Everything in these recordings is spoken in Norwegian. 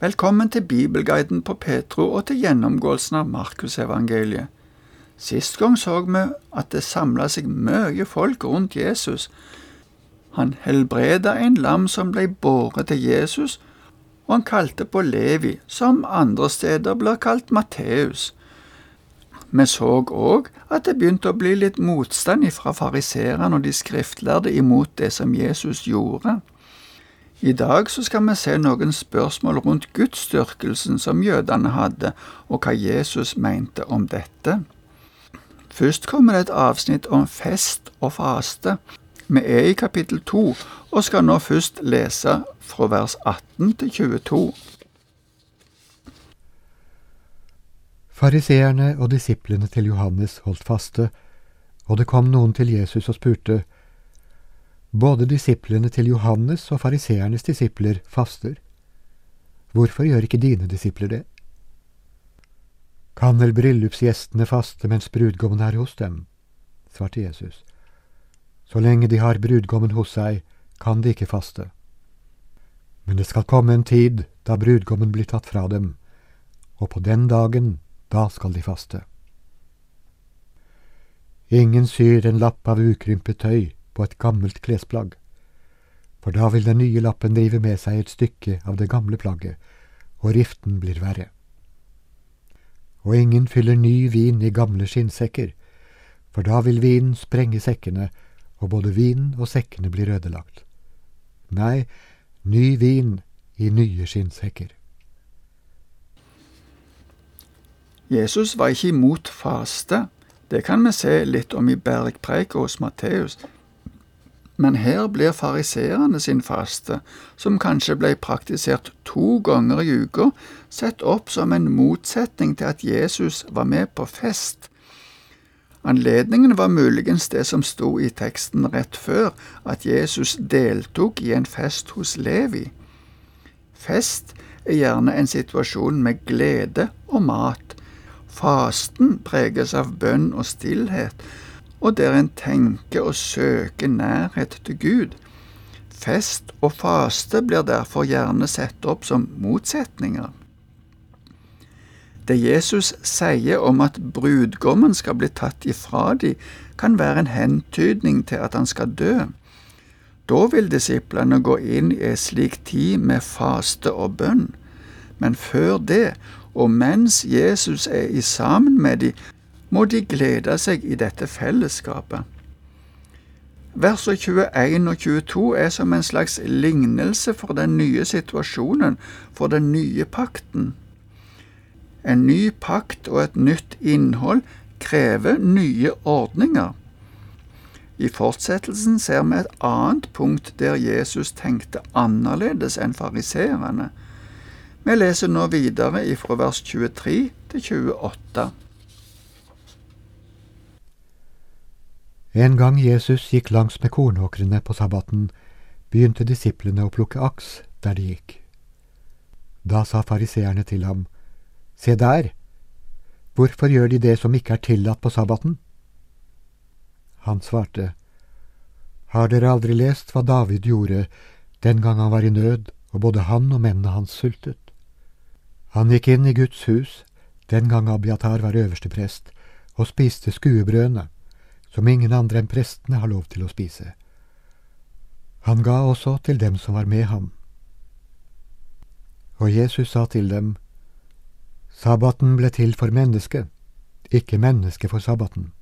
Velkommen til Bibelguiden på Petro og til gjennomgåelsen av Markusevangeliet. Sist gang så vi at det samla seg mye folk rundt Jesus. Han helbreda en lam som ble båret til Jesus, og han kalte på Levi, som andre steder blir kalt Matteus. Vi så òg at det begynte å bli litt motstand fra fariseerne og de skriftlærde imot det som Jesus gjorde. I dag så skal vi se noen spørsmål rundt gudsdyrkelsen som jødene hadde, og hva Jesus mente om dette. Først kommer det et avsnitt om fest og faste. Vi er i kapittel 2 og skal nå først lese fra vers 18 til 22. Fariseerne og disiplene til Johannes holdt faste, og det kom noen til Jesus og spurte, både disiplene til Johannes og fariseernes disipler faster. Hvorfor gjør ikke dine disipler det? Kan vel bryllupsgjestene faste mens brudgommen er hos dem? svarte Jesus. Så lenge de har brudgommen hos seg, kan de ikke faste. Men det skal komme en tid da brudgommen blir tatt fra dem, og på den dagen, da skal de faste. Ingen syr en lapp av ukrympet tøy på et gammelt klesplagg, for da vil den nye lappen drive med seg et stykke av det gamle plagget, og riften blir verre. Og ingen fyller ny vin i gamle skinnsekker, for da vil vinen sprenge sekkene, og både vinen og sekkene blir ødelagt. Nei, ny vin i nye skinnsekker. Jesus var ikke imot faste. Det kan vi se litt om i bergpreika hos Matteus, men her blir fariseerne sin faste, som kanskje ble praktisert to ganger i uka, sett opp som en motsetning til at Jesus var med på fest. Anledningen var muligens det som sto i teksten rett før, at Jesus deltok i en fest hos Levi. Fest er gjerne en situasjon med glede og mat. Fasten preges av bønn og stillhet, og der en tenker og søker nærhet til Gud. Fest og faste blir derfor gjerne sett opp som motsetninger. Det Jesus sier om at brudgommen skal bli tatt ifra de, kan være en hentydning til at han skal dø. Da vil disiplene gå inn i ei slik tid med faste og bønn. Men før det, og mens Jesus er i sammen med de, må de glede seg i dette fellesskapet. Versene 21 og 22 er som en slags lignelse for den nye situasjonen, for den nye pakten. En ny pakt og et nytt innhold krever nye ordninger. I fortsettelsen ser vi et annet punkt der Jesus tenkte annerledes enn fariseerne. Vi leser nå videre fra vers 23 til 28. En gang Jesus gikk langs med kornåkrene på sabbaten, begynte disiplene å plukke aks der de gikk. Da sa fariseerne til ham, Se der, hvorfor gjør de det som ikke er tillatt på sabbaten? Han svarte, Har dere aldri lest hva David gjorde den gang han var i nød og både han og mennene hans sultet? Han gikk inn i Guds hus den gang Abiatar var øverste prest, og spiste skuebrødene som ingen andre enn prestene har lov til å spise. Han ga også til dem som var med ham. Og Jesus sa til dem, Sabbaten ble til for mennesket, ikke mennesket for sabbaten.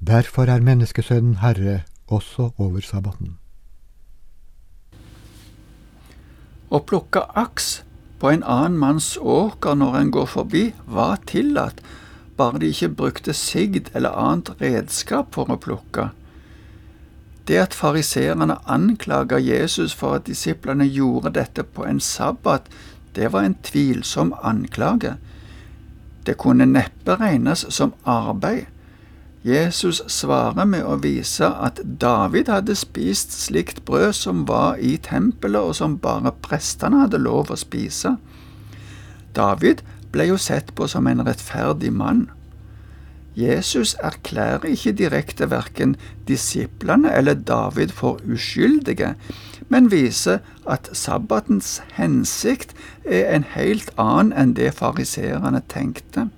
Derfor er menneskesønnen herre også over sabbaten. Å plukke aks på en annen manns åker når en går forbi, var tillatt, bare de ikke brukte sigd eller annet redskap for å plukke. Det at fariseerne anklaga Jesus for at disiplene gjorde dette på en sabbat, det var en tvilsom anklage. Det kunne neppe regnes som arbeid. Jesus svarer med å vise at David hadde spist slikt brød som var i tempelet, og som bare prestene hadde lov å spise. David ble jo sett på som en rettferdig mann. Jesus erklærer ikke direkte verken disiplene eller David for uskyldige, men viser at sabbatens hensikt er en helt annen enn det fariseerne tenkte.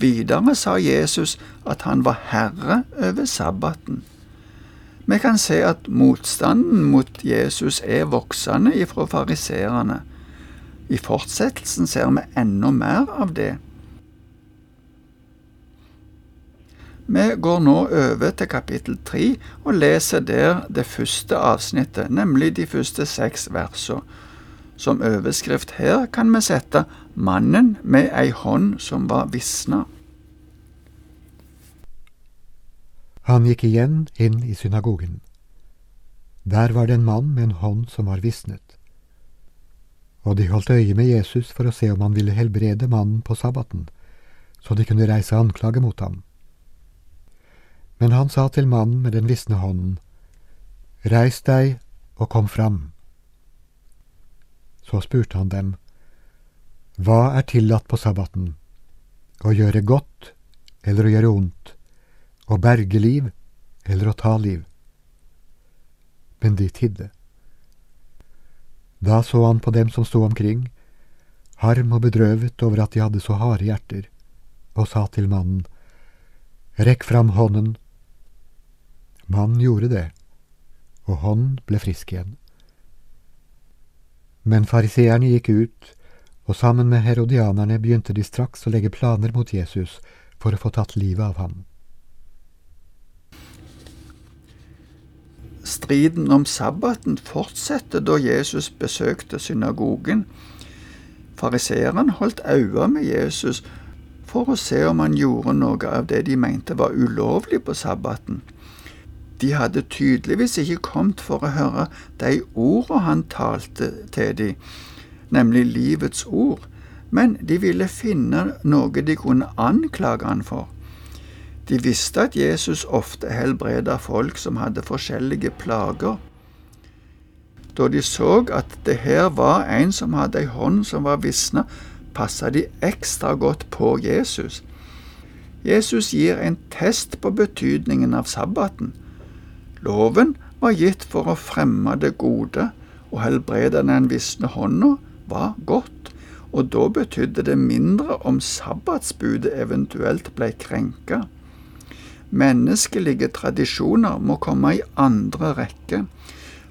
Videre sa Jesus at han var herre over sabbaten. Vi kan se at motstanden mot Jesus er voksende ifra fariseerne. I fortsettelsen ser vi enda mer av det. Vi går nå over til kapittel tre og leser der det første avsnittet, nemlig de første seks versene. Som overskrift her kan vi sette 'Mannen med ei hånd som var visna'. Han gikk igjen inn i synagogen. Der var det en mann med en hånd som var visnet. Og de holdt øye med Jesus for å se om han ville helbrede mannen på sabbaten, så de kunne reise anklage mot ham. Men han sa til mannen med den visne hånden, Reis deg og kom fram. Så spurte han dem, Hva er tillatt på sabbaten, å gjøre godt eller å gjøre ondt, å berge liv eller å ta liv? Men de tidde. Da så han på dem som sto omkring, harm og bedrøvet over at de hadde så harde hjerter, og sa til mannen, Rekk fram hånden. Mannen gjorde det, og hånden ble frisk igjen. Men fariseerne gikk ut, og sammen med herodianerne begynte de straks å legge planer mot Jesus for å få tatt livet av ham. Striden om sabbaten fortsetter da Jesus besøkte synagogen. Fariseeren holdt øye med Jesus for å se om han gjorde noe av det de mente var ulovlig på sabbaten. De hadde tydeligvis ikke kommet for å høre de ordene han talte til dem, nemlig livets ord, men de ville finne noe de kunne anklage han for. De visste at Jesus ofte helbreda folk som hadde forskjellige plager. Da de så at det her var en som hadde ei hånd som var visna, passa de ekstra godt på Jesus. Jesus gir en test på betydningen av sabbaten. Loven var gitt for å fremme det gode, og helbrede den visne hånda var godt, og da betydde det mindre om sabbatsbudet eventuelt ble krenka. Menneskelige tradisjoner må komme i andre rekke.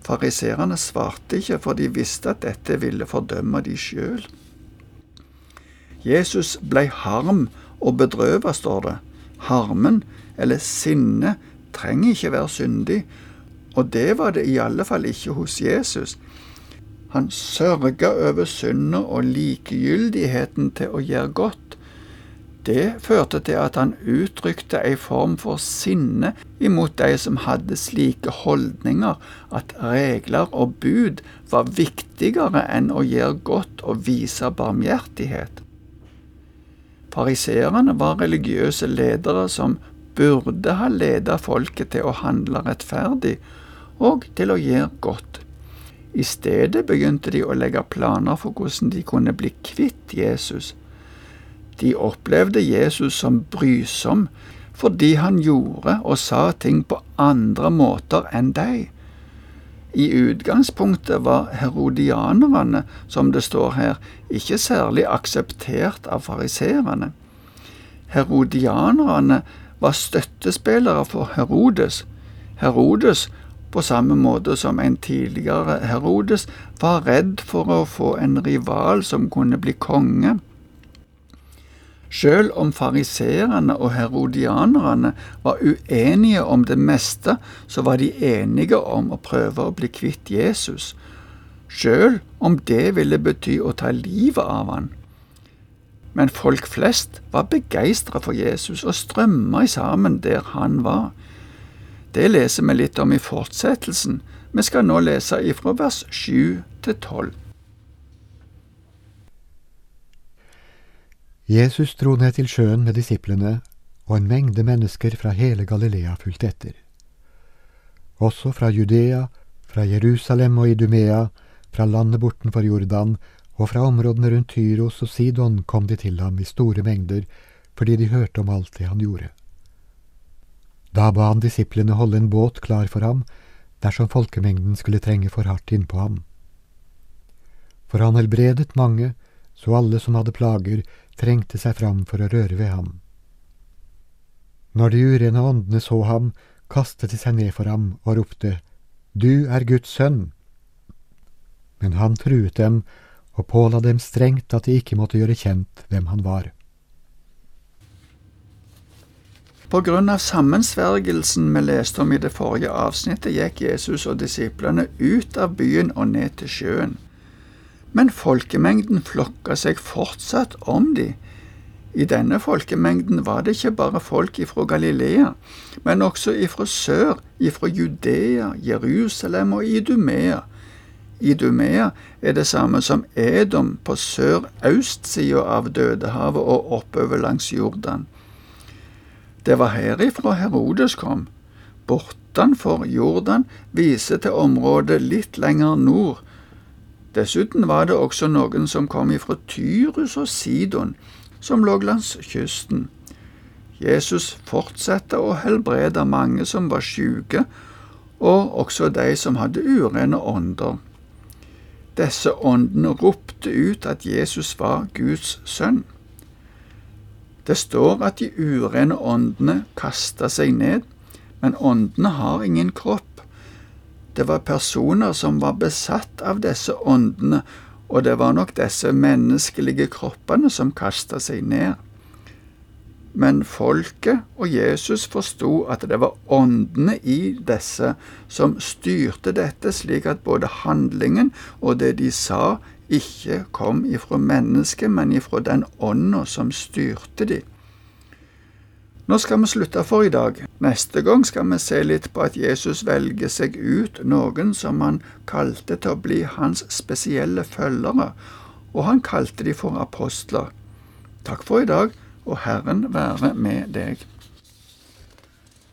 Fariserene svarte ikke, for de visste at dette ville fordømme de sjøl. Jesus blei harm og bedrøva, står det. Harmen, eller sinne, trenger ikke være syndig, og det var det i alle fall ikke hos Jesus. Han sørga over synda og likegyldigheten til å gjøre godt. Det førte til at han uttrykte ei form for sinne imot de som hadde slike holdninger at regler og bud var viktigere enn å gjøre godt og vise barmhjertighet. Pariserene var religiøse ledere som burde ha ledet folket til å handle rettferdig og til å gjøre godt. I stedet begynte de å legge planer for hvordan de kunne bli kvitt Jesus. De opplevde Jesus som brysom fordi han gjorde og sa ting på andre måter enn deg. I utgangspunktet var herodianerne, som det står her, ikke særlig akseptert av fariseerne. Herodianerne var støttespillere for Herodes. Herodes, på samme måte som en tidligere Herodes, var redd for å få en rival som kunne bli konge. Selv om fariseerne og herodianerne var uenige om det meste, så var de enige om å prøve å bli kvitt Jesus, selv om det ville bety å ta livet av han men folk flest var begeistra for Jesus og strømma sammen der han var. Det leser vi litt om i fortsettelsen. Vi skal nå lese ifra vers 7 til 12. Jesus dro ned til sjøen med disiplene, og en mengde mennesker fra hele Galilea fulgte etter. Også fra Judea, fra Jerusalem og Idumea, fra landet bortenfor Jordan og fra områdene rundt Tyros og Sidon kom de til ham i store mengder fordi de hørte om alt det han gjorde. Da ba han disiplene holde en båt klar for ham dersom folkemengden skulle trenge for hardt innpå ham. For han helbredet mange, så alle som hadde plager, trengte seg fram for å røre ved ham. Når de urene åndene så ham, kastet de seg ned for ham og ropte, Du er Guds sønn. Men han truet dem og påla dem strengt at de ikke måtte gjøre kjent hvem han var. På grunn av sammensvergelsen vi leste om i det forrige avsnittet, gikk Jesus og disiplene ut av byen og ned til sjøen. Men folkemengden flokka seg fortsatt om de. I denne folkemengden var det ikke bare folk ifra Galilea, men også ifra sør, ifra Judea, Jerusalem og Idumea. Idumea er det samme som Edom på sør-østsida av Dødehavet og oppover langs Jordan. Det var herifra Herodes kom. Bortenfor Jordan viser til området litt lenger nord. Dessuten var det også noen som kom ifra Tyrus og Sidon, som lå langs kysten. Jesus fortsatte å helbrede mange som var syke, og også de som hadde urene ånder. Disse åndene ropte ut at Jesus var Guds sønn. Det står at de urene åndene kasta seg ned, men åndene har ingen kropp. Det var personer som var besatt av disse åndene, og det var nok disse menneskelige kroppene som kasta seg ned. Men folket og Jesus forsto at det var åndene i disse som styrte dette, slik at både handlingen og det de sa, ikke kom ifra mennesket, men ifra den ånda som styrte de. Nå skal vi slutte for i dag. Neste gang skal vi se litt på at Jesus velger seg ut noen som han kalte til å bli hans spesielle følgere, og han kalte de for apostler. Takk for i dag, og Herren være med deg.